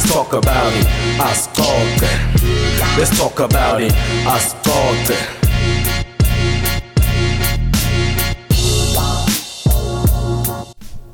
Let's talk about it. Asixoxe. Let's talk about it. Asixoxe.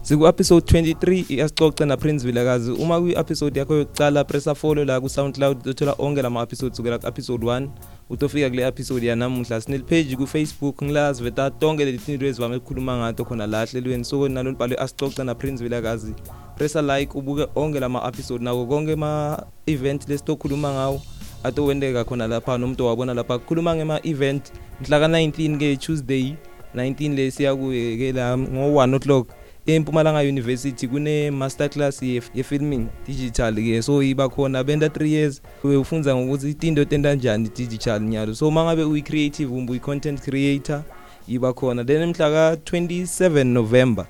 Siku-episode 23 iyasixoxe naprince vilakazi. Uma kwi-episode yakho yokucala pressa follow la ku-soundcloud uthola onke lama-episode sukela ku-episode 1 utofika kule episode yanamuhla. Sinelipage ku-facebook ngilazi veta tonke letinto ezivame ukukhuluma ngato khona la hlelweni so nalo libhalwe asixoxe naprince vilakazi. Pressa like ubuke onke lama-episode. Nako konke ma-event lesitokhuluma ngawo atowendeka khona lapha nomuntu wabona lapha. Kukhuluma ngema-event mhla ka-19 ke tuesday 19 le siya kuye ke la ngo-1 o'clock. eMpumalanga University kune masterclass ye filming digital ke. So iba khona benda 3 years ufunza ngokuthi itinto tenta kanjani digital nyalo. So mangabe uyi creative umbu uyi content creator iba khona. Then mhla ka 27 November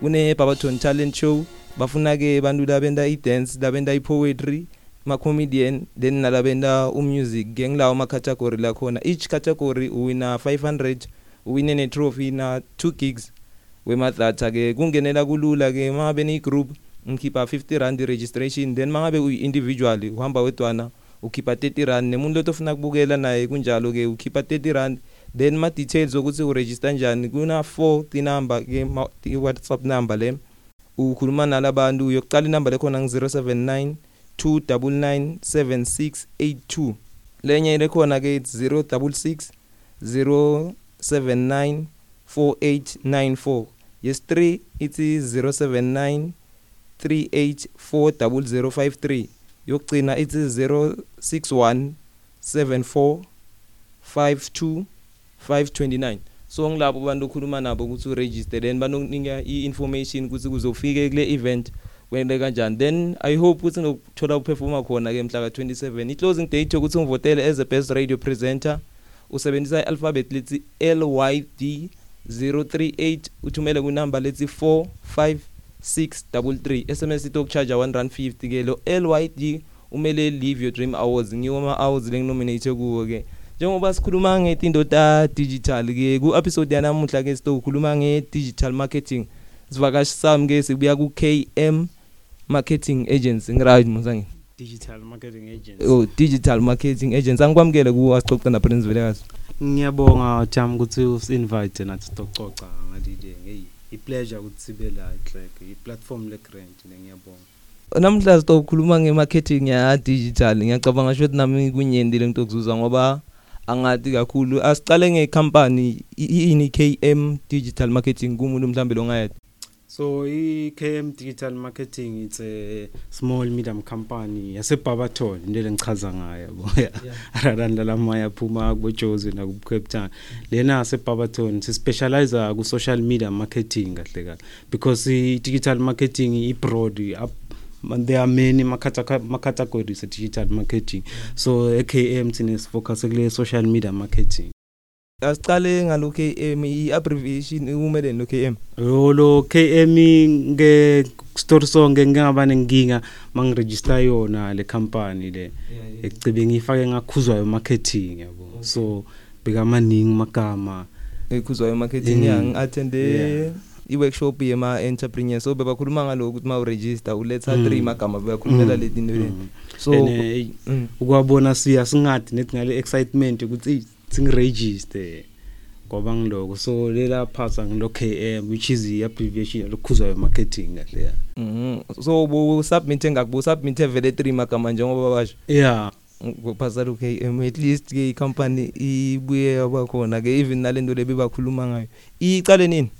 kune Babaton talent show bafuna ke abantu labenda i dance labenda i poetry ma comedian then nalabenda umusic. Ke ngilawo ma category la khona. Each category uwina 500 uwine ne trophy na 2 gigs. Wemadata ke kungenela kulula ke mangabe ni group ngikhipha 50 rand registration then mangabe uyi individually uhamba wedwana ukhipha 30 rand nemuntu lotofuna kubukela naye kunjalo ke ukhipha 30 rand then ma details ukuthi uregister kanjani kuna 4 ti number ke i WhatsApp number le ukhuluma nalabantu uyokuqala inamba lekhona ngi079 2997682 lenye lekhona ke 066 079 4894 yes3 ithi 079 384053 yokugcina ithi 061 74 52 529 so ngilapho abantu okhuluma nabo ukuthi uregister then banokunika i-information ukuthi kuzofike kule event kwende kanjani? Then i hope ukuthi ngokuthola uperforma khona ke mhla ka27 i-closing date yokuthi ungivotele as a best radio presenter usebenzisa i-alphabet lithi LYD 038 uthumele kunamba lethi 45633 SMS ito kucharge 1 rand 50 ke lo LYD umele live your dream awards. Ngiwo ama awards lenginominate kuwo ke. Njengoba sikhuluma ngetinto ta digital ke ku episode yanamuhla ke sitokhuluma nge digital marketing. Sivakashi sami ke sibuya ku KM marketing agency. Ngiright musangini digital marketing agency. Oh digital marketing agency. Angikwamukele ku asicoca na Prince Vilakazi ngiyabonga Jam ukuthi usinvite nathi sizoxoxa ngadi nje hey i pleasure ukuthi sibe la track i platform le grant le ngiyabonga. Namhla sitokhuluma ngemarketing ya digital ngiyacabanga ukuthi nami kunyendile into okuzuza ngoba angadi kakhulu. Asicale ngecompany ini KM digital marketing kumuntu mhlambe longayed So i-KM Digital Marketing it's a small medium company yaseBabaton into lengichaza ngayo yabo. Aradanda lamaya phuma kuBojozi na kuCape Town lena yaseBabaton si specialize ku social media marketing kahle kahle. Because i-digital marketing i broad up there are many categories of digital marketing. So eKM sine focus kule social media marketing. Asicale ngalo KM i-abbreviation kumele no KM lo KM nge story sonke ngingaba nenkinga mangiregister yona le company le. Ecibe ngifake ngakhuzwayo marketing yabo. So bekamaningi magama ekhuzwayo marketing yang attende i-workshop yema entrepreneur so bebakhuluma ngaloko ukuthi ma uregister uletha 3 magama beyakhulumela letinto so ukwabona siya singathi nethi ngale excitement ukuthi singiregister ngoba ngiloko so lela phasa ngilo KM which is the abbreviation lokhuzwayo marketing kahle ya. Mhm. So bu submit ngakubu submit vele 3 magama njengoba basho? Yeah kuphasa lo KM at least ke company ibuye yabakhona ke even nalento lebibakhuluma ngayo. Icale nini?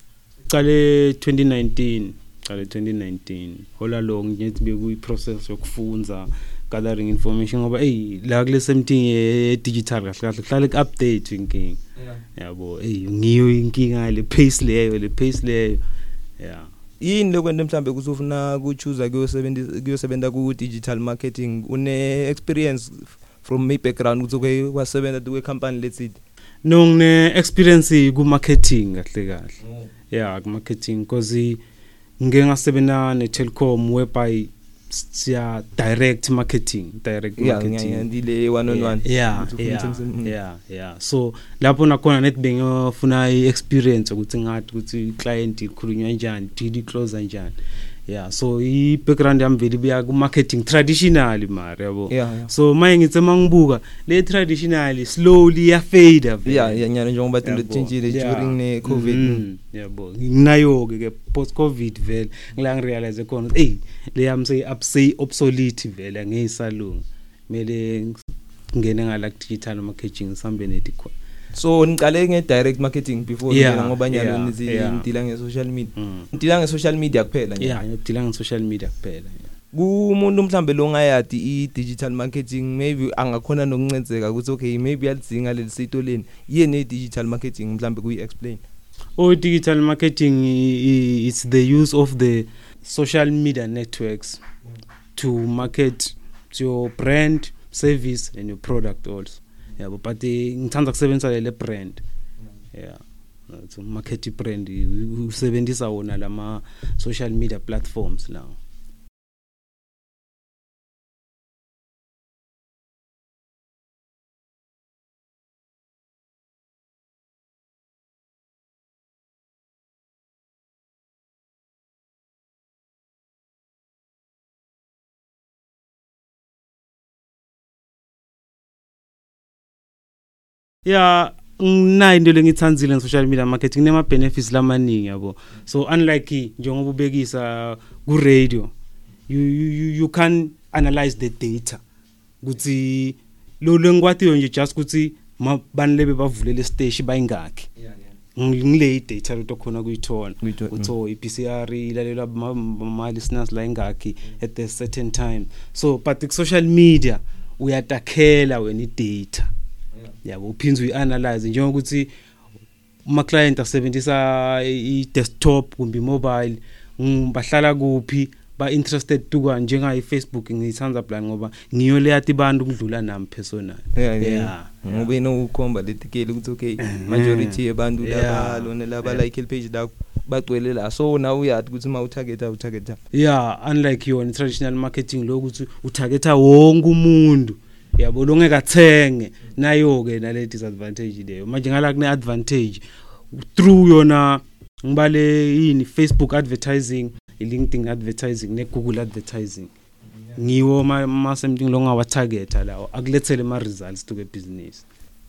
Cale 2019 cale 2019 hola long ngithi bekuyi process yokufunza gathering information ngoba hey la kule something e digital kahle kahle kuhlale ku update inkinga yabo hey ngiyo inkinga le pace leyo le pace leyo. Yeah. Yini lokwento mhlambe kusufuna kuchoose kuyosebenza kuyosebenza ku digital marketing? Une experience from my background ukuthi ke wasebenza ku company let's no ngine experience ku marketing kahle. Kahle yeah ku marketing because ngeke ngasebenza ne telecom whereby siya direct marketing direct marketing. yeah ndile one on one yeah yeah yeah yeah. So lapho nakhona net bengofuna iexperience ukuthi ngathi ukuthi client ikhulunywa kanjani did close kanjani yeah so i background yami vele biya ku marketing traditional mara yabo Yeah, yeah. so maye ngithi mangibuka le traditional slowly ya fade yeah yeah nyalo njengoba izinto Yabo. zitshintshile Yeah. during ne covid Mhm, yabo nginayo ke post covid vele ngila ngirealize khona ukuthi, hey le yami sey upsay obsolete vele ngeyisalunga kumele ngene ngala digital marketing sambe nethi khona so niqale nge direct marketing before Yeah, yeah, ngoba nyalo yeah, nizi yeah. ntila nge social media. Mm. ntila nge social media kuphela yeah ngidila nge social media kuphela kumuntu mhlambe longayadi i digital marketing maybe angakhona nokuncenzeka ukuthi okay maybe yalidzinga leli sito leni. Yini i digital marketing mhlambe kuyi explain Oh, digital marketing it's the use of the social media networks to market your brand, service and your product also. Yeah, but but eh, ngithanda kusebenzisa le brand. Yeah. Uh, To market i brand i- usebenzisa wona lama social media platforms lawo. Yeah, nginayo into lengithandzile nge social media marketing nema benefits lamaningi yabo. So unlike i- njengoba ubekisa ku radio you you you- you can analyze the data. Kuthi lo lengikwatiyo nje just kuthi ma- bani lebe bavulele stage bayingakhi. Ng- ngile i-data lot khona kuyithola Kuyithola, uthi oh, i-PCR ilalelwa ma- ma listeners la ingakhi at a certain time so but ku social media uyatakhela wena i-data yabo uphindze uyi-analyze njengokuthi uma client asebenzisa i-desktop kumbe i-mobile mm, bahlala kuphi ba interested tuka njengayi Facebook ngiyithanda plan ngoba ngiyo le yathi bantu kudlula nami personal yeah Yeah, yeah. Ngoba inokukhomba letikeli ukuthi okay Mhm. majority yabantu Yeah. laba lona laba Yeah. like page lakho bagcwele la. So now uyazi ukuthi uma utargeta utargeta. Yeah unlike yona traditional marketing lokuthi utargeta wonke umuntu. Yabo longeka athenge nayo ke nale disadvantage leyo. Manje ngala kune advantage through yona ngibale yini Facebook advertising i-LinkedIn advertising ne-Google advertising. Ngiwo ma something longawa targeta lawo akulethele ama results to ke business.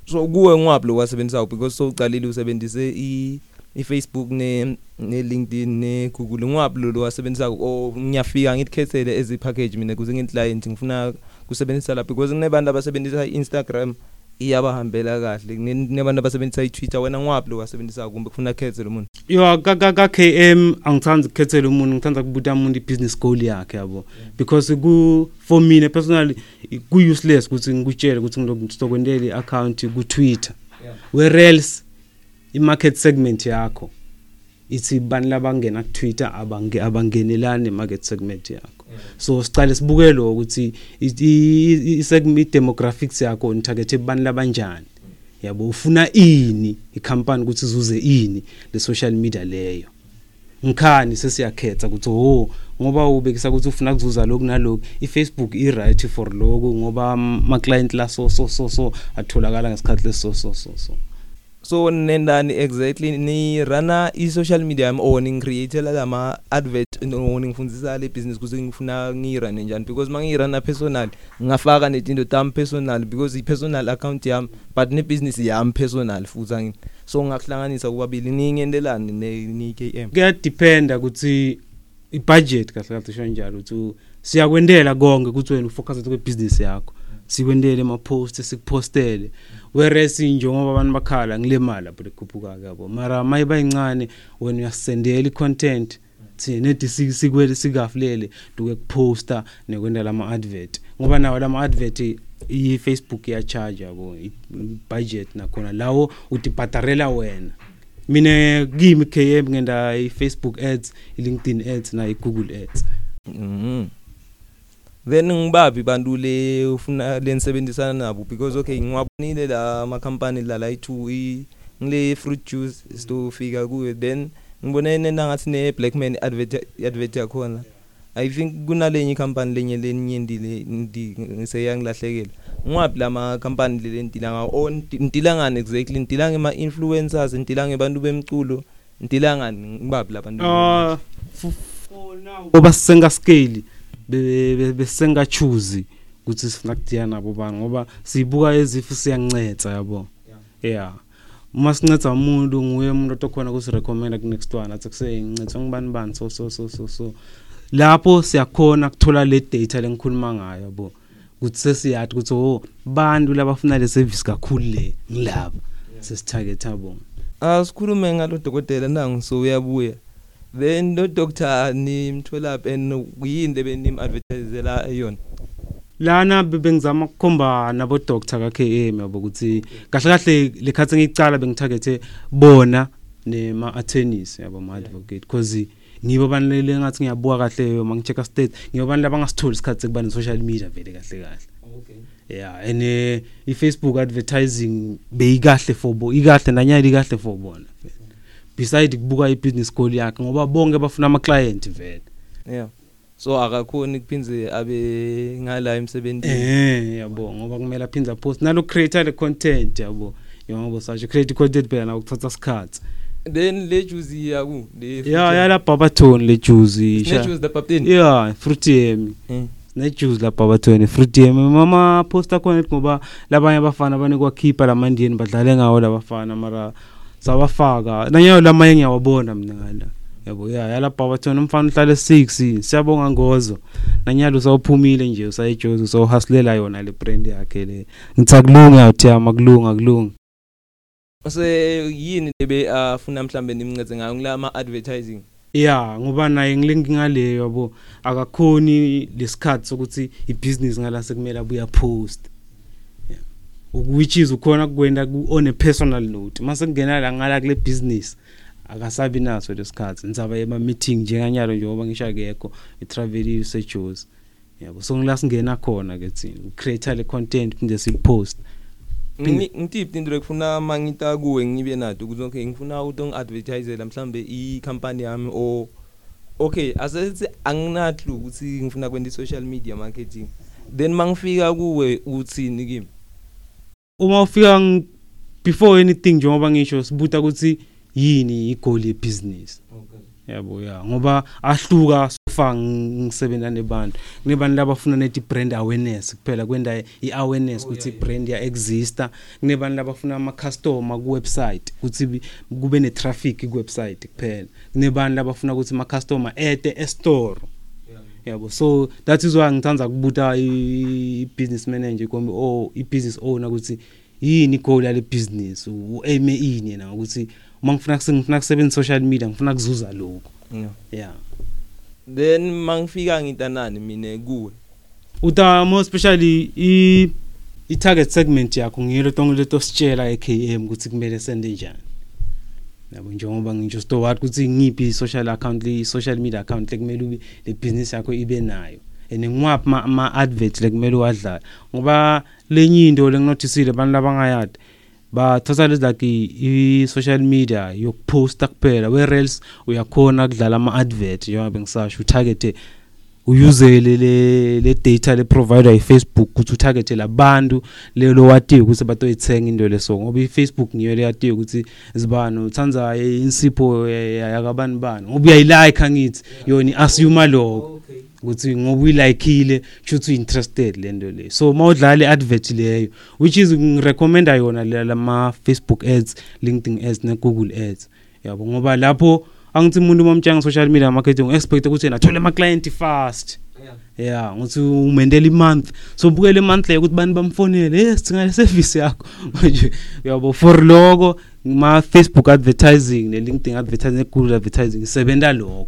So kuwe ngwapi lo wasebenzisa because so uqalile usebenzise i iFacebook ne ne LinkedIn ne Google ngwapi lo wasebenzisa o ngiyafika ngitkhethele ezi package mina kuze ngi client ngifuna kusebenzisa lapha because kunebantu abasebenzisa iInstagram iyabahambela kahle. Kunebantu abasebenzisa iTwitter wena ngwapi lo wasebenzisa kumbe kufuna khethe lo muntu yo ka ka ka KM angithanda ukukhethela umuntu ngithanda kubuta umuntu i-business goal yakhe yabo. Because ku for mina personally ku useless ukuthi ngikutshele ukuthi ngizokwendela i-account ku Twitter whereas i-market segment yakho. Ithi bani labangena ku Twitter abange abangenelani market segment yakho? So sicale sibuke lo ukuthi i-segment demographics yakho nitarget bani labanjani yabo ufuna ini? Ikhampani ukuthi izuze ini le social media leyo? Ngikhani sesiyakhetha ukuthi ho ngoba ubekisa ukuthi ufuna kuzuza lokhu nalokhu? iFacebook i right for lokho ngoba ama client la so so so so atholakala ngesikhathi leso so so so so. Nendani exactly ni rana i-social media yami or ngicreatela lama advert no ngifundisa le business kuze ngifuna ngirane njani? Because mangirana personal ngafaka netinto tam personal because i-personal account yami but ne business yami personal futhi angini so ngakuhlanganisa kubabili ningendelani ne KM kuyadependa ukuthi ibudget kahle kahle sho njalo ukuthi siyakwendela konke ukuthi wena ufocus kwe business yakho. Sikwendele ama posts sikupostele whereas njengoba abantu bakhala ngile mali lapho lekhuphuka yabo. Mara mayiba incane wena uyasendela i-content thina nethi sikwele sikafulele duke kuposta nekwenda lama advert ngoba nawo lama advert i-Facebook iyacharge yabo i-budget nakhona. Lawo utibhadarela wena. Mina kimi KM ngenda i-Facebook ads i-LinkedIn ads na i-Google ads. Mhm. Then ngibabi bantu le ufuna lenisebenzisana nabo because okay ngiwabonile la ama company la la i2 i ngile fruit juice sitofika kuwe then ngibone nena ngathi ne Blackman advert advert yakhona. I think kunalenye company lenye leninyendile ngiseyangilahlekela ngwapi lama company le ntila ngawo ntila ngani exactly? Ntila ngema influencers ntila ngebantu bemculo ntila ngani? Ngibabi labantu uh for, for ngoba sisenga scale besenga choose ukuthi sifuna kudiya nabo bani ngoba siyibuka ezifu siyancetha yabo? Yeah. Uma sincetha umuntu nguye umuntu okhona kusirecommenda ku next one athi kuseyincetha ngibani bani? So so so so so. Lapho siyakhona ukuthola le data lengikhuluma ngayo yabo? Ukuthi sesiyathi ukuthi oh bantu labafuna le service kakhulu le ngilapha sesitarget abo asikhulume ngalo dokotela nangu so uyabuya. Then lo doctor nimthola and yini lebenim advertisela yona. Lana bengizama ukukhomba nabo doctor ka KM yabo ukuthi kahle kahle lekhathi ngicala bengitargethe bona nema attorneys yabo ma advocate because ngibo banilele ngathi ngiyabuka kahle uma ngichecka state. Ngibo bantu labangasitholi isikhathi sekuba ne social media vele kahle kahle. Okay. Yeah and uh, i Facebook advertising beyikahle for bo ikahle nanyali ikahle for bona. Beside kubuka i business goal yakhe ngoba bonke bafuna ama client vele. Yeah. So akakhoni kuphinze abe ngala emsebenzini eh yabo ngoba kumele aphinza post nalo creator le content yabo. Yabo saje create content phela na ukuthatha isikhathi. Then le juice yaku le yeah yala babaton le juice le juice the papin yeah fruity yemi mm. nejuice lapha bathweni fruity yemi mama poster khona ngoba labanye abafana banikwa keeper lamandiyeni badlale ngawo labafana mara sabafaka nanyayo lamanye ngiyawabona mina ngala yabo ya yalapha bathona umfana uhlala 6 siyabonga ngozo. Nanyalo usawuphumile nje usayijozi usawuhustlela yona le brand yakhe le. Ngithi akulunga uthi amakulunga akulunga ase yini lebe afuna mhlambe nimncede ngayo? Ngilama advertising ya ngoba naye ngilenkingaleyo yabo. Akakhoni lesikhathi sokuthi ibusiness ngala sekumele abuya post which is ukhona kukwenda on a personal note. Mase kungena la ngala kule business akasabi naso lesikhathi ngisaba ema meeting njenganyalo njengoba ngisho akekho i travel usejos yabo so ngila singena khona ke thina create le content phinde sipost ngitiphi into lekufuna mangita kuwe ngibe nato ukuthi okay ngifuna ukuthi ngiadvertisela mhlambe i company yami o okay asethi anginatlu ukuthi ngifuna kwenta i social media marketing. Then mangifika kuwe uthini kimi? Uma ufika before anything njengoba ngisho sibuta ukuthi yini igoal yebusiness yabo ya. Ngoba ahluka sofa ngisebenza nebantu. Kunebantu labafuna nethi brand awareness. Kuphela kwenda iawareness ukuthi ibrand ya exista kunebantu labafuna ama customer ku website ukuthi kube ne traffic ku website kuphela. Kunebantu labafuna ukuthi ama customer ete e store yabo so that is why ngithanda kubuta i business manager kombe oh i business owner ukuthi yini goal yale business? U aim ini yena? Ukuthi uma ngifuna ngifuna kusebenza social media ngifuna kuzuza lokho yeah. Then mangifika ngitanani mina kuwe uta more especially i i target segment yakho ngiyelo tonke leto sitshela eKM ukuthi kumele sende njani. Yabo njengoba ngisho stoward ukuthi ngiphi social account le social media account lekumele ube le business yakho ibe nayo. And ngwaphi ama advert lekumele uwadlala ngoba lenye into lenginotisile abantu labangayadi bathatha lezi like i-social media yokuposta kuphela whereas uyakhona kudlala ama-advert njengoba bengisasho utargete uyuzele le le data le provider iFacebook ukuthi utargete labantu lelo watiyo ukuthi batoyithenga into leso ngoba iFacebook ngiyo le yatiyo ukuthi zibani uthanza insipho yakabani bani ngoba uyayilike angithi yona assume lokho ukuthi ngoba uyilikile futhi uinterested lento le so mawudlala iadvert leyo which is ngirecommenda yona lama Facebook ads LinkedIn ads ne Google ads yabo ngoba lapho angithi umuntu momtshanga social media marketing expect ukuthi yena athole ama client fast. Yeah. Ngothi umendela imonth. So bukele imonth leyo ukuthi bani bamfonele hey sidinga le service yakho. Nje yabo for lokho ma Facebook advertising ne LinkedIn advertising ne Google advertising sebenta lokho.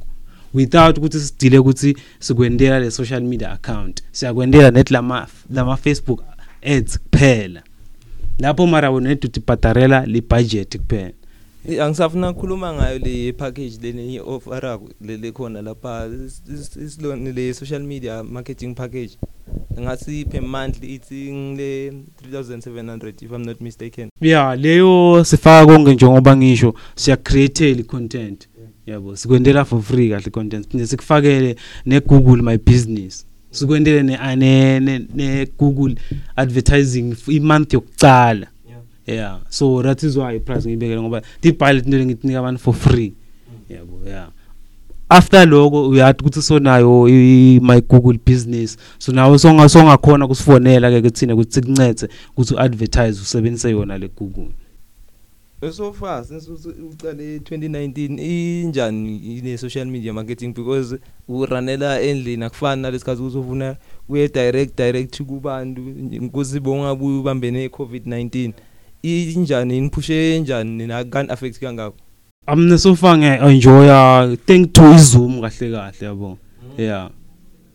Without ukuthi sidile ukuthi sikwendela le social media account siyakwendela net lama lama Facebook ads kuphela. Lapho mara wena neduty bhadarela li budget kuphela. Angisafuna ukukhuluma ngayo le package leni offer le khona lapha isilone le social media marketing package. Ngathi per month ithi ngile 3700 if i'm not mistaken. Yeah leyo sifaka konke njengoba ngisho siya create content yabo sikwendela for free kahle content phinde sikufakele ne Google my business. Sikwendele ne ne ne Google advertising i month yokucala yeah. So that is why price ngibekele ngoba the pilot into ngithinika abantu for free. Yabo yeah. After lokho uyathi ukuthi sonayo i- my Google business. So nawe songa songakhona kusifonela ke kuthina ukuthi sikuncede ukuthi uadvertise usebenzise yona le Google. So far since usu- uqale 2019 injani ine social media marketing? Because uranela endlini akufani nalesikhathi uzofuna uye direct direct kubantu. Kuzibonga kubambene covid-19 injani inipushe enjani nakan affect kangako? Amne so far nge enjoy thank to iZoom kahle kahle yabo. Yeah.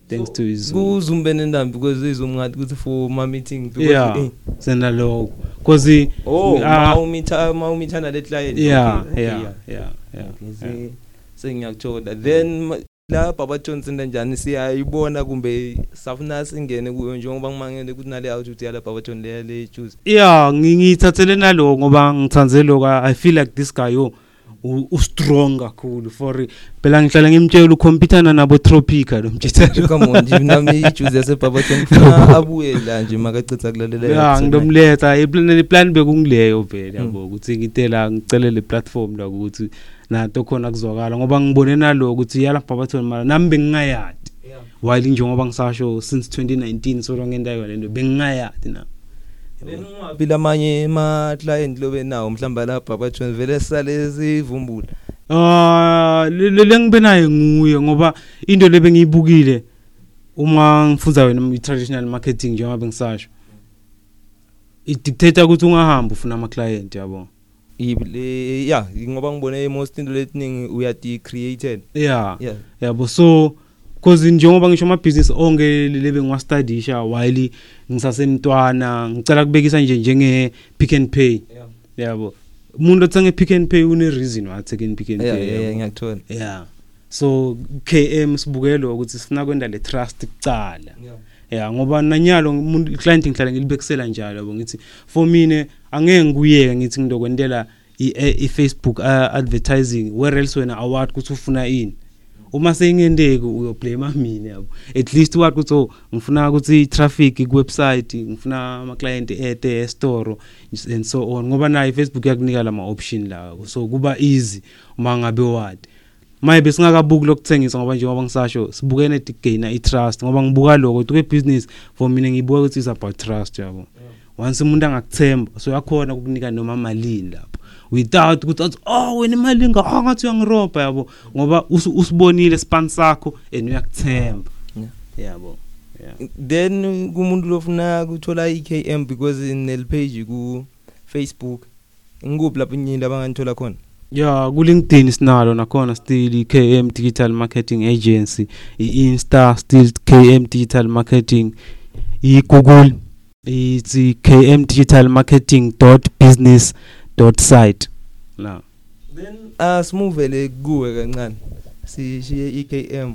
Thanks to iZoom. Kuzumbe nendambi because izum ngathi ukuthi for ma meeting because yeah. eh, senda lokho. Cause oh ah, mawumitha mawumithana le client. Yeah Okay, yeah okay, yeah yeah Okay, yeah. se- sengiyakuthola then ma- la baba Johnson kanjani siyayibona kumbe safuna singene kuyo njengoba ngimangele ukuthi nale outfit yala baba John le le juice? Yeah ngi- ngithathele nalo ngoba ngithanze lokho i feel like this guy yo. u u strong kakhulu for phela ngihlala ngimtshela ukhompyutana nabo tropica lo mtshela come on nje nami ijuice yase baba John ngifuna abuye la nje makacitha kulalela yeah episode ngizomletha iplan iplan bekungileyo vele Mm. yabo ukuthi ngitela ngicelele platform la ukuthi nato khona kuzwakala ngoba ngibone nalo ukuthi yala Barberton mara nami bengingayadi. Yeah. while njengoba ngisasho since 2019 so long entayo lento bengingayadi na then ungabi lamanye ama client lobe nawo mhlamba la baba John vele sale sivumbula Ah le le- lengibe naye nguye ngoba into lebengiyibukile uma ngifunda wena i-traditional marketing njengoba bengisasho i-dictator ukuthi ungahamba ufuna ama client yabo yeah ngoba ngibone most into letiningi uyati created yeah yeah. yabo so cause njengoba ngisho ama business onke lebe ngiwastudisha while ngisasemntwana ngicela kubekisa nje njenge pick and pay. Yabo. Umuntu othenge pick and pay une reason wathi ke pick and pay yeah ngiyakuthola. Yeah. So KM sibukelo ukuthi sifuna kwenda le trust kucala yeah. Ngoba nanyalo umuntu client ngihlala ngilibekisela njalo yabo. Ngithi for mina angeke ngikuyeke ngithi ngidokwentela i-Facebook uh, advertising where else wena award ukuthi ufuna ini? Uma seyingendeki uyoblame mina yabo. At least wathi ukuthi oh ngifuna ukuthi traffic ku website ngifuna ama client at e-store and so on. Ngoba nayo Facebook yakunika lama option lawo so kuba easy uma ngabe wadi maye besingakabuki lokuthengisa ngoba njengoba ngisasho sibukene to gain i-trust. Ngoba ngibuka lokho ukuthi kwe-business for mina ngibuka ukuthi is about trust yabo. Once umuntu angakuthemba so yakhona ukukunika noma malini lapho. Without ukuthi athi oh wena imali inga ah ngathi uyangirobha yabo. Ngoba usibonile span sakho and uyakuthemba. Yeah. yabo yeah. Then kumuntu lofuna ukuthola iKM because nel page ku Facebook ngikuphi lapho inyini abanganthola khona? Ya ku-linkedin sinalo nakhona still i-km digital marketing agency i-insta still km digital marketing i-google it's km digital marketing dot site. La. Then asimuvele kuwe kancane. Sishiye iKM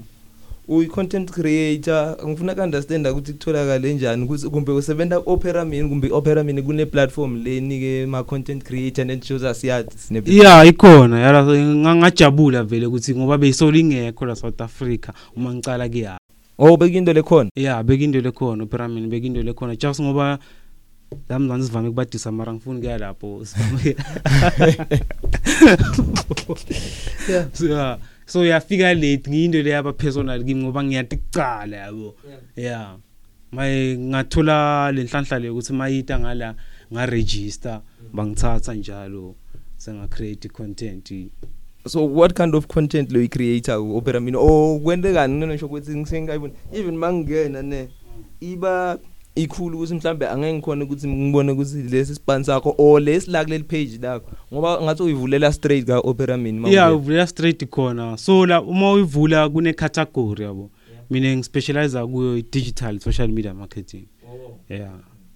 uyi content creator ngifuna ku understand ukuthi kutholakala njani ukuthi kumbe usebenza opera mini kumbe opera mini kune platform lenike ma content creator and shows us yathi sine ya ikhona yala ngangajabula vele ukuthi ngoba beyisolo ingekho la South Africa uma ngicala kuya. Oh bekinto lekhona? Ya bekinto lekhona pyramid bekinto lekhona just ngoba lamzansi sivame kubadisa mara ngifuni kuya lapho. Sivame yeah. So yeah so yafika late ngiyinto le yaba personal kimi ngoba ngiyathi kucala yabo. Yeah. Maye ngathola lenhlanhla le ukuthi mayita ngala nga register bangithatha njalo senga create content. So what kind of content lo creator opera mini oh kwendekani ngene ngisho ukuthi ngisengayibona even mangena ne iba ikhulu ukuthi mhlambe angeke ngikhona ukuthi ngibone ukuthi lesi span sakho or lesi la kuleli page lakho. Ngoba ngathi uyivulela straight ka opera mini ma yeah ungena. uvula straight khona. So la uma uyivula kune category yabo mina ngispecialize kuyo digital social media marketing. Yeah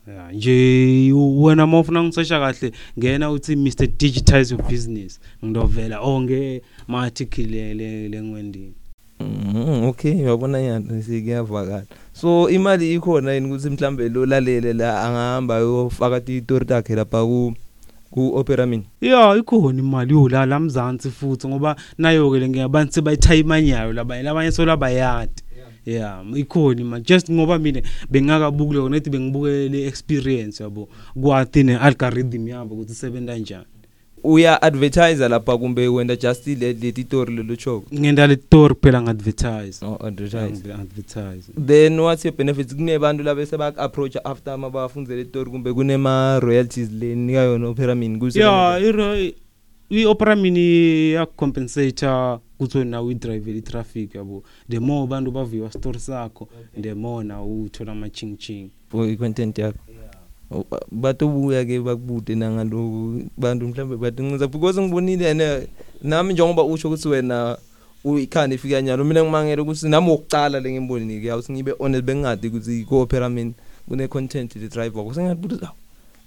yeah. Nje wena mawufuna ngisesha kahle ngena uthi Mr digitize your business ngidovela onge ma article le lengwendini Mhm okay uyabona yana sikuyavakala so imali ikhona yini ukuthi mhlambe lo lalele la angahamba yofaka itori takhe lapha ku ku opera mini? Yeah ikhona imali yola lamzansi futhi ngoba nayo ke ngiyabantu sebayithayimanyayo labanye labanye solabayadi yeah ikhona imali. Just ngoba mina bengakabuki lokho nethi bengibuke le experience yabo kwathi ne algorithm yabo ukuthi isebenza kanjani uya advertise lapha kumbe wenda just le leti story lelo choko ngenda le story phela ngadvertise oh advertise. Advertise then what's your benefits? Kunebantu laba sebak approach after ama bafundzele story kumbe kunema royalties le nika yona operamin kuze yeah iro i-opera mini yakucompensata kuthi wena uyidrive i-traffic yabo. The more abantu baviwa story sakho the more na uthola ama-ching-ching. For i-content yakho. Oh, ba- batobuya ke bakubude nangaloku bantu mhlambe bathi ngiza because ngibonile ene nami njengoba usho ukuthi wena uyikhanda ifika nyalo mina ngimangele ukuthi nami wokucala le ngimbonile ke awusingibe honest bengingadi ukuthi i-opera mini kune content le drive wakho sengathi ukuthi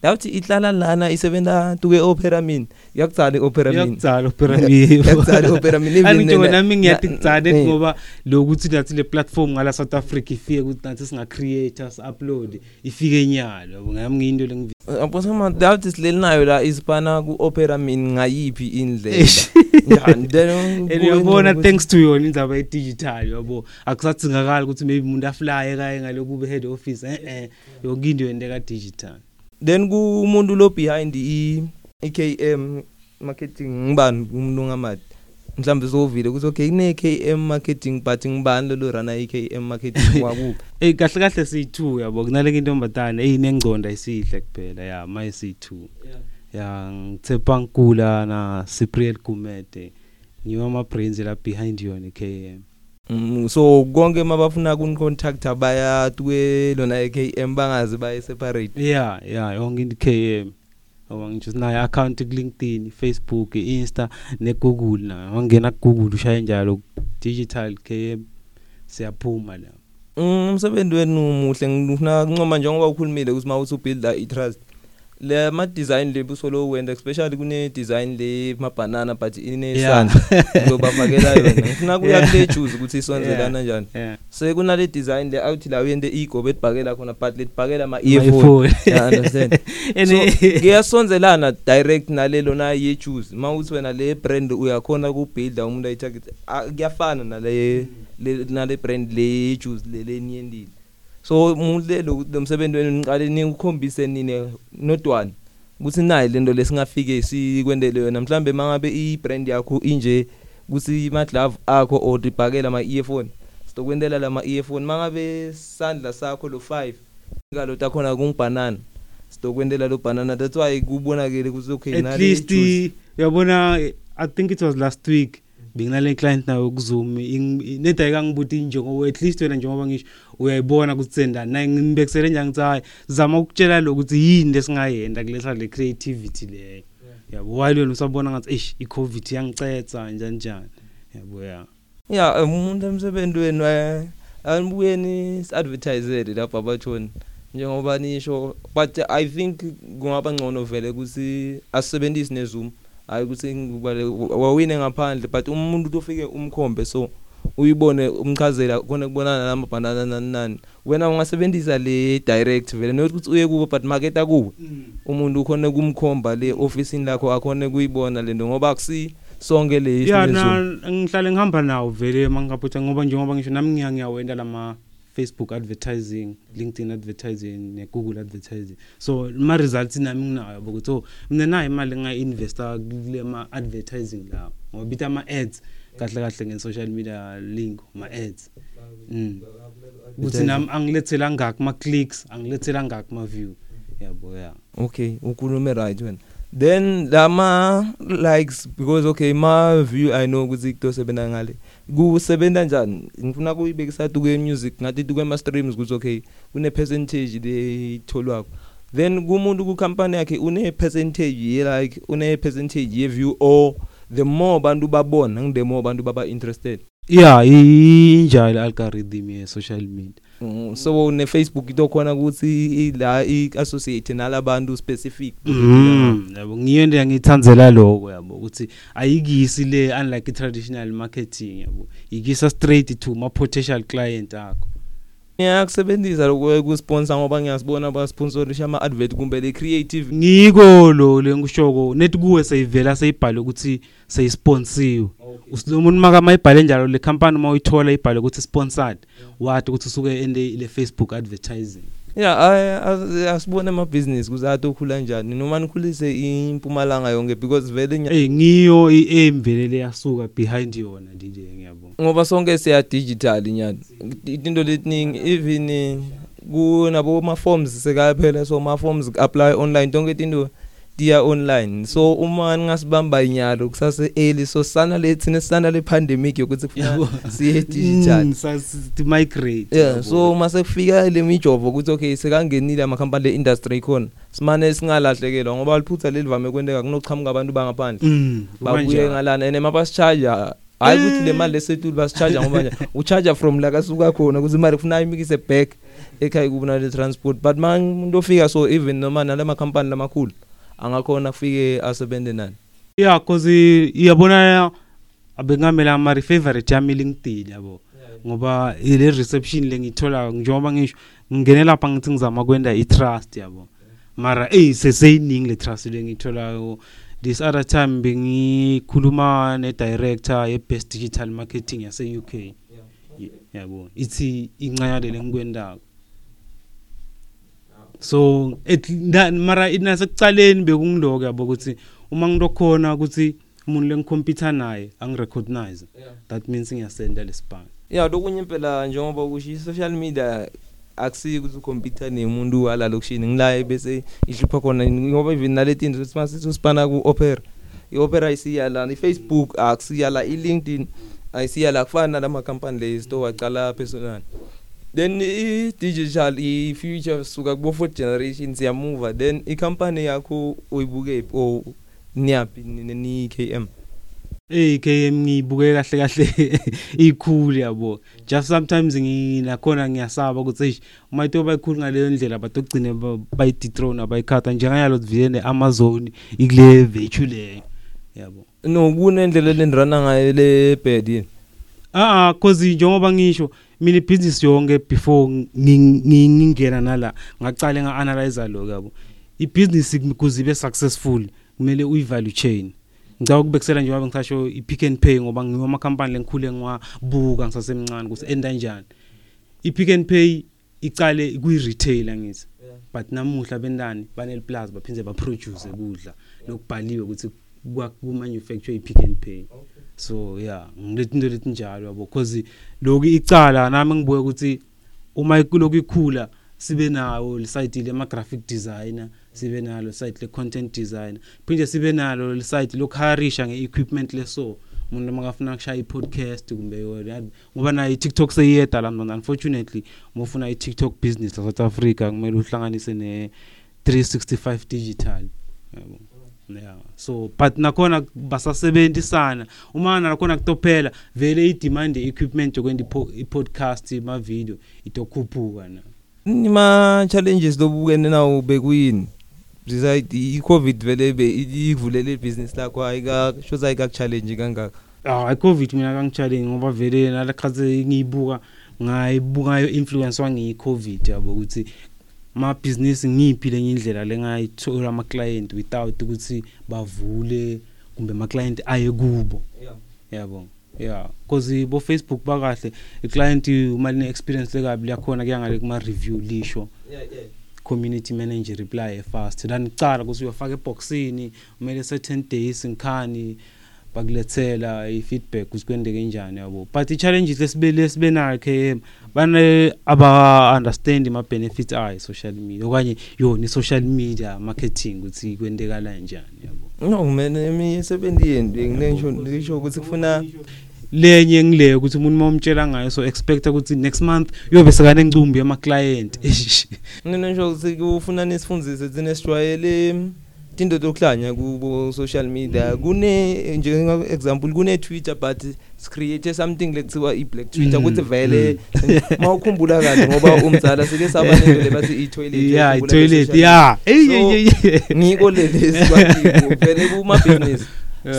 yawuthi ihlala lana isebenza tuke opera mini yakucala i-opera mini iyakudzala opera mini yakucala i-opera mini even anginjengo nena- nami ngiyathi na- kudzale eh. ngoba lokuthi nathi le platform ngala South Africa ifike ukuthi nathi singa-creator si-upload ifike enyalo. Yabo ngami ngiyinto lengivi Aposema doubt sileli nayo la isipana ku opera mini ngayiphi indlela? Njani then and uyabona thanks to yona indzaba ye-digital yabo. Akusadingakali ukuthi maybe umuntu aflye kaye ngalokube head office eh eh yonke into yenteka digital then kumuntu lo behind i KM marketing ngibani? Umuntu ngamadi mhlambe sovile ukuthi okay kune KM marketing but ngibani lo rana i KM marketing? Wakuphi? Ey kahle kahle siyi2 yabo kunaleke intombazane eyinengconda isihle kuphela ya maye siyi2 ya ngitsepa nkula na Cypriel Gumede. Ngiwa ama brains la behind yona iKM Mm, so konke mabafuna kun contact baya tuwe lona KM bangazi baye separate. Yeah yeah yonke into KM ngoba ngisho sinayo account ku LinkedIn Facebook Insta ne Google na wangena ku Google ushaye njalo digital KM siyaphuma la Mm, umsebenzi wenu muhle. Ngifuna kuncoma njengoba ukhulumile ukuthi mawuthi ubuilda i-trust. Le ma design le busolo wenda especially kune design le mabanana but ine Yeah. sandla ngizobafakela yona ngifuna kuya Yeah. kule juice ukuthi isonzelana Yeah. njani yeah se kunale design le awuthi la uyende ego betibhakela khona but letibhakela ama My earphone phone. you understand And so eh, kuyasonzelana direct nalelo na ye juice mawuthi wena le brand uyakhona kubuilda umuntu ayitarget kuyafana nale le- nale brand le juice le leniyendile so umuntu le lo lo msebenzi wenu niqale nikukhombise nine nodwana ukuthi nayi lento lesingafike sikwendele yona. Mhlambe mangabe i-brand yakho inje kuthi ama glove akho or ibhakela ama earphone sizokwendela lama earphone mangabe sandla sakho lo 5 ngalo takhona kungibanana sizokwendela lo banana. That's why kubonakele ukuthi okay at least juice. uyabona i think it was last week benginale client nayo kuzoom neda ikangibuthi njengoba at least wena njengoba ngisho uyayibona ukuthi sendani naye ngibekisele njani ukuthi hayi zama ukutshela lo ukuthi yini lesingayenda kulesa le creativity leyo. Yabo while wena usabona ngathi eish i-covid yangicetha njani njani? Yabo ya. Ya umuntu emsebenzi wenu eh, anibuyeni advertisele lapha abathoni njengoba nisho but i think kungaba ngcono vele ukuthi asebenzise nezoom. Hayi ukuthi ngibale wawine ngaphandle but umuntu ofike umkhombe so uyibone umchazela khona kubonana namabhanana nani nani. Wena ungasebenzisa le direct vele not ukuthi uye kubo but marketa kuwe umuntu ukhona kumkhomba le officeini lakho akhona kuyibona lento ngoba akusi sonke le ya isinto na lezo. ngihlale ngihamba nawo vele mangingaphutsha ngoba njengoba ngisho nami ngiya ngiyawenda lama Facebook advertising LinkedIn advertising ne Google advertising. So ma results nami nginayo ukuthi oh mina nayo imali engainvesta kule ma advertising la ngoba bithi ama ads kahle kahle nge social media link ma ads mm. Ukuthi nami angilethela ngakho ma clicks angilethela ngakho ma view yabo ya. Okay ukhulume right wena then lama likes because okay ma view i know ukuthi kutosebenza ngale. Kusebenza njani? Ngifuna kuyibekisa tuke music ngathi tuke ma streams ukuthi okay kune percentage letholwako then kumuntu ku company yakhe une percentage ye like une percentage ye view or the more bantu babona ngide more bantu baba interested yeah injalo algorithm ye social media. Mm, so ne Facebook itokhona ukuthi i- la i associate nalabantu specific. Mm, yabo ngiyo into ngithandzela lokho yabo. Ukuthi ayikisi le unlike traditional marketing yabo. Ikisa straight to ma potential client akho. Ngiyakusebenzisa lokho kusponsor ngoba ngiyasibona basponsorisha ama advert kumbe le creative. Ngiko lo lengushoko nethi kuwe sayivela sayibhale ukuthi sayisponsiwe usilomuntu maka mayibhale njalo le company mawuyithola ibhale ukuthi sponsored wathi ukuthi usuke ende le Facebook advertising. Yeah, ay asibone ama business kuzathi okhula kanjani noma nikhulise impumalanga yonke because vele nya- Eh ngiyo emvelele yasuka behind yona DJ ngiyabonga. ngoba sonke siya digital nyana into letiningi even eh, kunabo ma forms sekaphela so ma forms apply online tonke into tiya online. So uma ningasibamba inyalo kusase early. So sana lethina sana le pandemic yokuthi kufuna siye digital. Mm, sasithi migrate. yeah so mase kufika le mijovo ukuthi okay sekangenile ama company le industry ikhona simane singalahlekelwa ngoba liphutha lelivame kwenteka kunochamuka abantu bangaphandle. Mm. babuye kubanjalo. ngalana and mabasicharger hayi ukuthi le mali lesetulu basicharger ngoba nje ucharger from la kasuka khona ukuthi imali kufuna imikise back ekhaya kubona le transport. But man ofika so even noma nalama company lamakhulu angakhona afike asebenze nani Yeah cause iyabona abengamela ama favorite yami LinkedIn yabo. Ngoba ile reception lengithola njengoba ngisho ngingene lapha ngithi ngizama kwenda i trust yabo. Mara eh seseyiningi le trust lengithola this other time bengikhuluma ne director ye best digital marketing yase UK. Yabo. Ithi incayale lengikwendako. So et nda- mara inasekucaleni bekungiloko yabo ukuthi uma ngilokhona ukuthi umuntu lengikhompyutha naye angirecognize that means ngiyasenda lesibhanga yeah lokunye impela njengoba kusho i-social media akusiyi ukuthi ukhompyutha nemuntu wala lokushini ngilaye bese ihlupha khona ngoba even naletinto simasithi usipana ku-opera. I-opera ayisiyala i-facebook akusiyala i-linkedin ayisiyala kufana nalamakhampani le store wacala personal. Then i-digital i-future suka kubo fourth generation siyamuva then ikhampani yakho uyibuke or niyaphi? ni-KM eh KM ngibuke kahle kahle ikhulu yabo. Just sometimes nginakhona ngiyasaba ukuthi eish uma ito bayikhulu ngaleyo ndlela batogcine bayidethrone abayikhatha njengayalo vile Amazon ikule virtue le yabo. No kunendlela lendirana ngayo le bed yini? Ah ah cause njengoba ngisho mina ibusiness yonke before ngi- ngi- ngingena nala ngaqale nga-analyze lo yabo? Ibusiness ukuze ibe successful kumele uyi-value chain. Ngicaba ukubekisela njengoba ngisasho i-pick and pay ngoba ngiwo amakhampani lengikhule ngiwabuka ngisasemncane ukuthi enda kanjani i-pick and pay icale kuyi-retail angithi but namuhla bendani baneliplaza baphinde baproduce kudla lokubhaliwe ukuthi kumanufacture i-pick and pay. So yeah ngilethi into lethi njalo yabo because lokhu icala nami ngibuye ukuthi uma ikuloko ikhula sibe nawo le site le ma graphic designer sibe nalo site le content designer phinde sibe nalo le site lokharisha ngeequipment leso umuntu makafuna ukushaya i-podcast kumbe ngoba nayo i-TikTok seyiyeda la mntwana. Unfortunately uma ufuna i-TikTok business la South Africa kumele uhlanganise ne 365 digital yabo. yeah so but nakhona basasebenzisana uma nakhona kutophela vele i-demand ye-equipment yokwenza ipo- i-podcast ma-video itokhuphuka na? Nima challenges lobukene nawo bekuyini? Besides i-covid vele be ivulele ibhizinisi lakho ayika shoza ayikakuchallenge kangaka. Ah i-covid mina kangichallenge ngoba vele nalakhaze ngiyibuka ngayibuka ngayo influence wangiyi-covid yabo ukuthi amabhizinisi ngiyiphi lenye indlela lengayithola ama-client without ukuthi bavule kumbe ama-client aye kubo. Yabo yeah. Cause bo Facebook bakahle iclient uma line experience lekabi liyakhona kuyangale kuma review lisho. Community manager reply fast. Then icala ukuthi uyofaka eboxini kumele certain days ngikhani bakulethela i-feedback ukuthi kwendeke kanjani yabo? But i-challenges lesibe lesibe nayo KM bane aba understand ma benefits ayi social media okanye yona i-social media marketing ukuthi kwendeka kanjani yabo? No man imisebenzi yeni ngisho ngisho ukuthi kufuna lenye ngileyo ukuthi umuntu mawumtshela ngayo so expect ukuthi next month uyobe sekane ngcumbi yama client mina ngisho ukuthi kufuna nisifundise thina sijwayele into zokuhlanya kubo social media. Kune njenga example kune Twitter but create something lekuthiwa i black Twitter Mm, ukuthi vele mm. mawukhumbula kahle ngoba umzala sike saba nento le bathi i toilet yeah ukhumbula toilet yeah. ey So, ey ey ngiko lelesi kwathi vele kuma business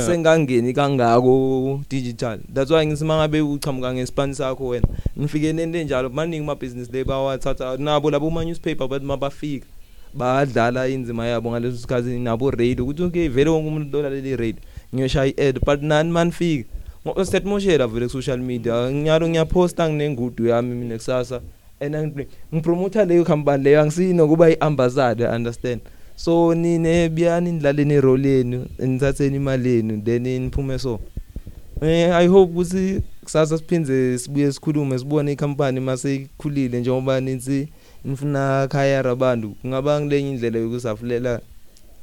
sengangeni kangako digital. That's why ngisima ngabe uchamuka ngespan sakho wena ngifike nento enjalo. Maningi ama business le bawathatha nabo labo ma newspaper bathi mabafika. Badlala inzima yabo ngaleso sikhathi nabo radio ukuthi okay vele wonke umuntu dola leli radio ngiyoshaya i-ad but nani manifika ngo-state moshela vele ku-social media ngiyalo ngiyaposta nginengudu yami mina kusasa. And angi- ngipromoter leyo company leyo angisino kuba iambassador understand? So nine biyani nilaleni role yenu nithatheni imali yenu then niphume so. Eh i hope ukuthi kusasa siphindze sibuye sikhulume sibone icompany mase ikhulile njengoba ninsi nifuna khaya abantu kungaba ngilenye indlela yokusafulela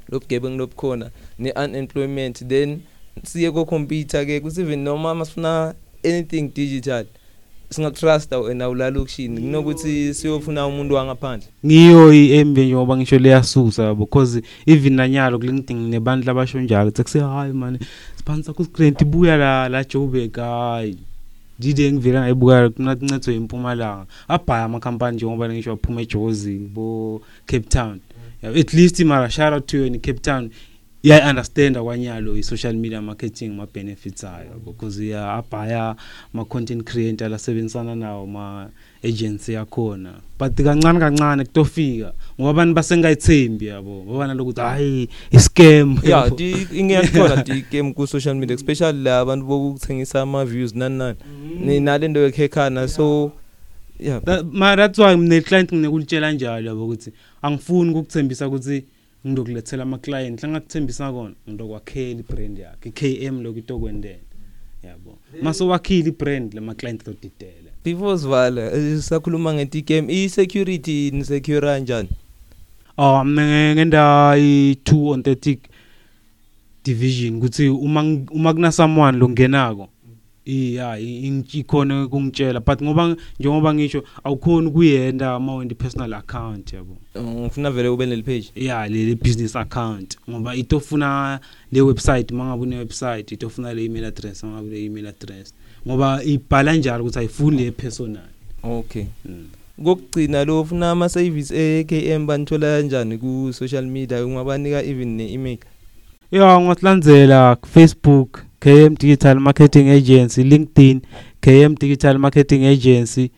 lobugebengu lobukhona ne-unemployment then siye ko-computer ke kuthi even noma masifuna anything digital singatrusta wena ulalokishini kunokuthi siyofuna umuntu wangaphandle. Ngiyo iembe njengoba ngisho leyasusa yabo because even nanyalo kulinkedin nebantu abasho njalo sekuse hayi mani siphanisa kusigrant ibuya la la Joburg hayi. Dide ngivela ngayibuka kunancetho empumalanga abhaya amakhampani njengoba ngisho aphuma eJozi bo Cape Town. Yeah, at least mara shout out to you in Cape Town. Yeah understand kwanyalo i social media marketing ma benefits ayo because ya abhaya ma content creator lasebenzisana nawo ma agency yakhona. But kancane kancane kutofika ngoba abantu basengayithembi yabo. Babana lokuthi hayi i scam yeah di ingiyakhona di game ku social media especially la abantu bokuthengisa ama views nani. Nani ni nalento yekhekhana so yeah That, ma that's why mne client nginekulitshela njalo yabo ukuthi angifuni ukukuthembisa ukuthi ngizokulethela ama client la ngakuthembisa kona ngizokwakhela ibrand yakhe KM lokho itokwendela yabo. Mase wakhile ibrand lama client zodidela before sivala eh, sakhuluma ngeti game i security ni secure kanjani oh mina ngenda i2 on 30 division. Ukuthi uma uma kuna someone lo ngenako iya ikhona kungitshela but ngoba njengoba ngisho awukhona kuyenda ama wendi personal account yabo. Ngifuna vele ube neli page. Ya le business account. Ngoba itofuna le website mangabe une website itofuna le email address mangabe le email address. Ngoba ibhala njalo ukuthi ayifuni le personal. Okay. Mm. kokugcina lo ufuna ama service eKM banithola kanjani ku social media? Ungabanika even ne email ya ngosilandzela Facebook KM Digital Marketing Agency LinkedIn KM Digital Marketing Agency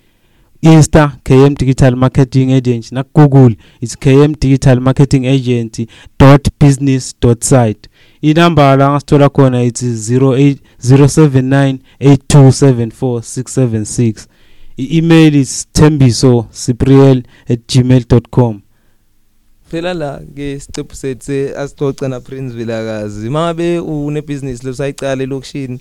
Insta KM Digital Marketing Agency na Google it's KM Digital Marketing Agency dot business dot site inamba la ngasithola khona it's 08 079 8274676 i-email is tembiso cypriel at gmail.com phela la ke sicephu sethu asixoxa na Prince Vilakazi mangabe une business lesayicala elokishini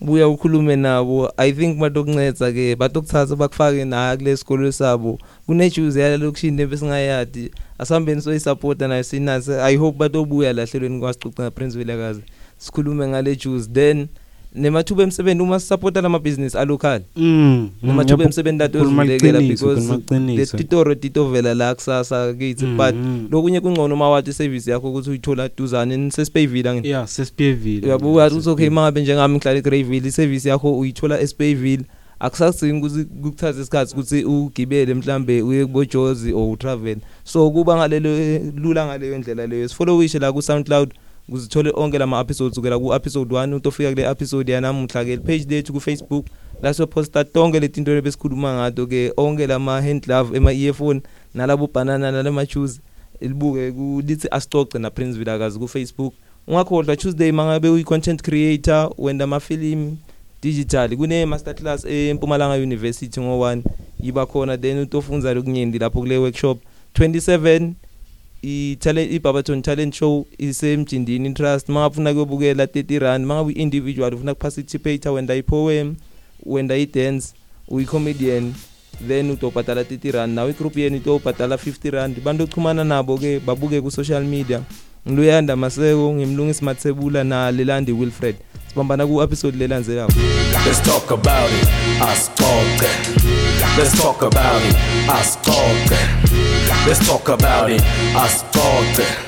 buya ukhulume nabo. I think batokunceda ke batokuthatha bakufake na kule sikolo sabo. Kune juice yala lokishini besingayadi. Asihambeni soyisupporta nayo sinase i hope batobuya lahlelweni kwasixoxa na Prince Vilakazi sikhulume ngale juice. Then nemathuba emsebenzi uma sisupporta lama business alocal. Mm nemathuba emsebenzi lato Khuluma ezivulekela iqiniso, because khuluma iqiniso. le titoro titovela la kusasa kithi but Mhm. lokunye kungcono mawathi service yakho ukuthi uyithola duzane nisesipayville ngini yeah sesipiyevile uyabuka ukuthi okay mangabe njengami ngihlala eGreyville iservice yakho uyithola eSpayville akusasidingi ukuthi kukuthatha isikhathi ukuthi ugibele mhlambe uye kubojozi or utravel. So kuba ngalelo lula ngaleyo ndlela leyo. Sifollowishe la ku SoundCloud uzithole onke lama episodes ukela ku episode 1 utofika kule episode yanamuhla ke page lethu ku Facebook la so posta tonke letinto lebesikhuluma ngato ke onke lama hand glove ema earphone nalabo banana nalama shoes ilibuke ku lithi asixoxe na Prince Vilakazi ku Facebook ungakhohlwa Tuesday mangabe uyi content creator wenda ama film digital kune masterclass eMpumalanga University ngo1 yiba khona then utofunda lokunyindi lapho kule workshop. 27 i talent iBabaton talent show isemjindini trust mangafuna kuyobukela 30 rand mangabe individual ufuna kuparticipate wenda i poem wenda i dance uyi comedian then utobhadala 30 rand nawe igroup yenu itobhadala 50 rand bantu ochumana nabo ke babuke ku social media ngiluyanda maseko ngimlungisi mathebula na lelandi Wilfred sibambana ku episode lelandzelako Let's talk about it. Ascolta. Let's talk about it. Ascolta. Let's talk about it. Ascolta.